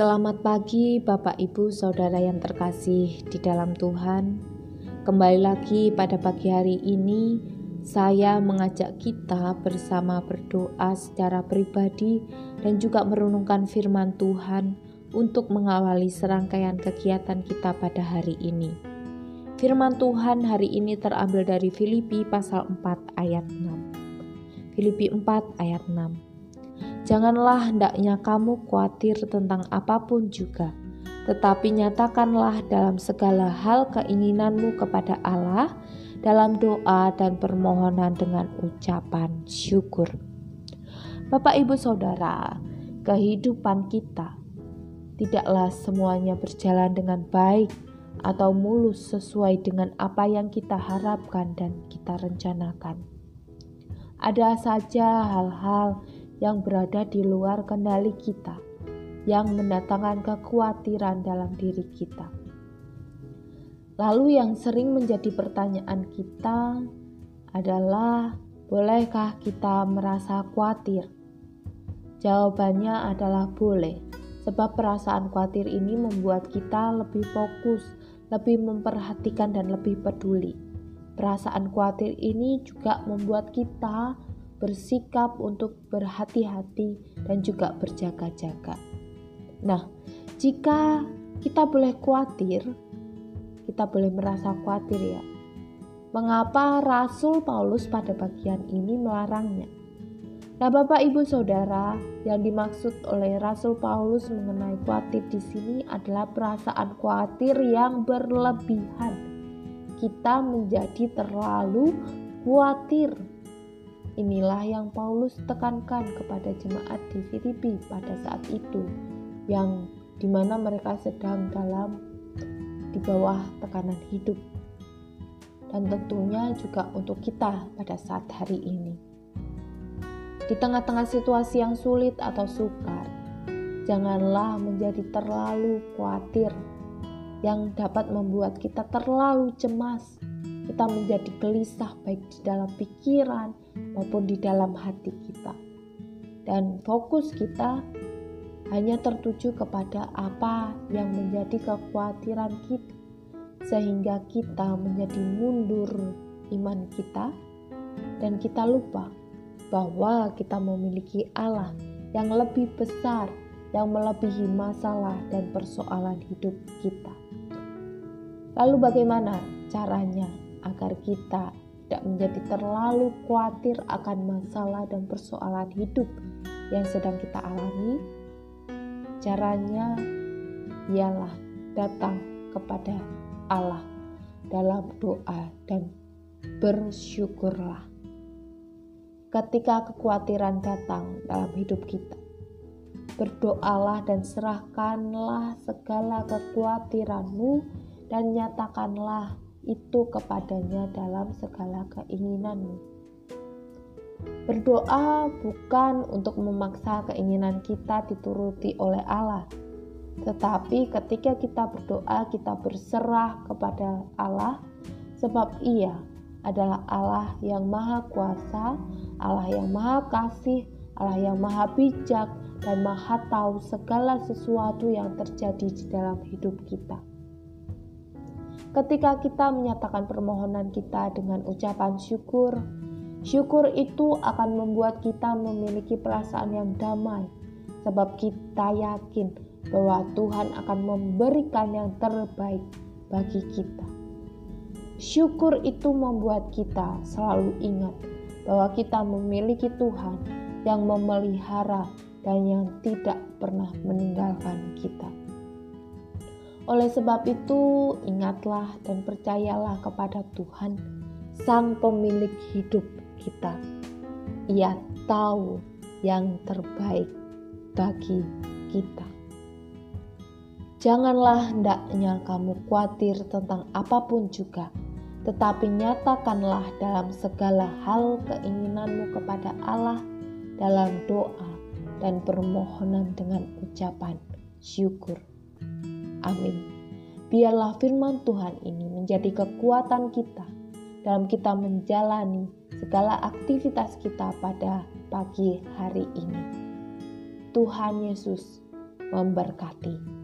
Selamat pagi, Bapak, Ibu, saudara yang terkasih di dalam Tuhan. Kembali lagi pada pagi hari ini, saya mengajak kita bersama berdoa secara pribadi dan juga merenungkan firman Tuhan untuk mengawali serangkaian kegiatan kita pada hari ini. Firman Tuhan hari ini terambil dari Filipi pasal 4 ayat 6. Filipi 4 ayat 6. Janganlah hendaknya kamu khawatir tentang apa pun juga, tetapi nyatakanlah dalam segala hal keinginanmu kepada Allah dalam doa dan permohonan dengan ucapan syukur. Bapak, ibu, saudara, kehidupan kita tidaklah semuanya berjalan dengan baik atau mulus sesuai dengan apa yang kita harapkan dan kita rencanakan. Ada saja hal-hal yang berada di luar kendali kita, yang mendatangkan kekhawatiran dalam diri kita. Lalu, yang sering menjadi pertanyaan kita adalah: bolehkah kita merasa khawatir? Jawabannya adalah boleh, sebab perasaan khawatir ini membuat kita lebih fokus, lebih memperhatikan, dan lebih peduli. Perasaan khawatir ini juga membuat kita bersikap untuk berhati-hati dan juga berjaga-jaga. Nah, jika kita boleh khawatir, kita boleh merasa khawatir ya. Mengapa Rasul Paulus pada bagian ini melarangnya? Nah, Bapak Ibu Saudara, yang dimaksud oleh Rasul Paulus mengenai khawatir di sini adalah perasaan khawatir yang berlebihan. Kita menjadi terlalu khawatir Inilah yang Paulus tekankan kepada jemaat di Filipi pada saat itu, yang di mana mereka sedang dalam di bawah tekanan hidup, dan tentunya juga untuk kita pada saat hari ini. Di tengah-tengah situasi yang sulit atau sukar, janganlah menjadi terlalu khawatir yang dapat membuat kita terlalu cemas kita menjadi gelisah baik di dalam pikiran maupun di dalam hati kita. Dan fokus kita hanya tertuju kepada apa yang menjadi kekhawatiran kita sehingga kita menjadi mundur iman kita dan kita lupa bahwa kita memiliki Allah yang lebih besar yang melebihi masalah dan persoalan hidup kita. Lalu bagaimana caranya agar kita tidak menjadi terlalu khawatir akan masalah dan persoalan hidup yang sedang kita alami. Caranya ialah datang kepada Allah dalam doa dan bersyukurlah. Ketika kekhawatiran datang dalam hidup kita, berdoalah dan serahkanlah segala kekhawatiranmu dan nyatakanlah itu kepadanya dalam segala keinginanmu. Berdoa bukan untuk memaksa keinginan kita dituruti oleh Allah, tetapi ketika kita berdoa, kita berserah kepada Allah, sebab Ia adalah Allah yang Maha Kuasa, Allah yang Maha Kasih, Allah yang Maha Bijak, dan Maha Tahu segala sesuatu yang terjadi di dalam hidup kita. Ketika kita menyatakan permohonan kita dengan ucapan syukur, syukur itu akan membuat kita memiliki perasaan yang damai, sebab kita yakin bahwa Tuhan akan memberikan yang terbaik bagi kita. Syukur itu membuat kita selalu ingat bahwa kita memiliki Tuhan yang memelihara dan yang tidak pernah meninggalkan kita. Oleh sebab itu, ingatlah dan percayalah kepada Tuhan, Sang Pemilik hidup kita. Ia tahu yang terbaik bagi kita. Janganlah hendaknya kamu khawatir tentang apa pun juga, tetapi nyatakanlah dalam segala hal keinginanmu kepada Allah dalam doa dan permohonan dengan ucapan syukur. Amin. Biarlah firman Tuhan ini menjadi kekuatan kita dalam kita menjalani segala aktivitas kita pada pagi hari ini. Tuhan Yesus memberkati.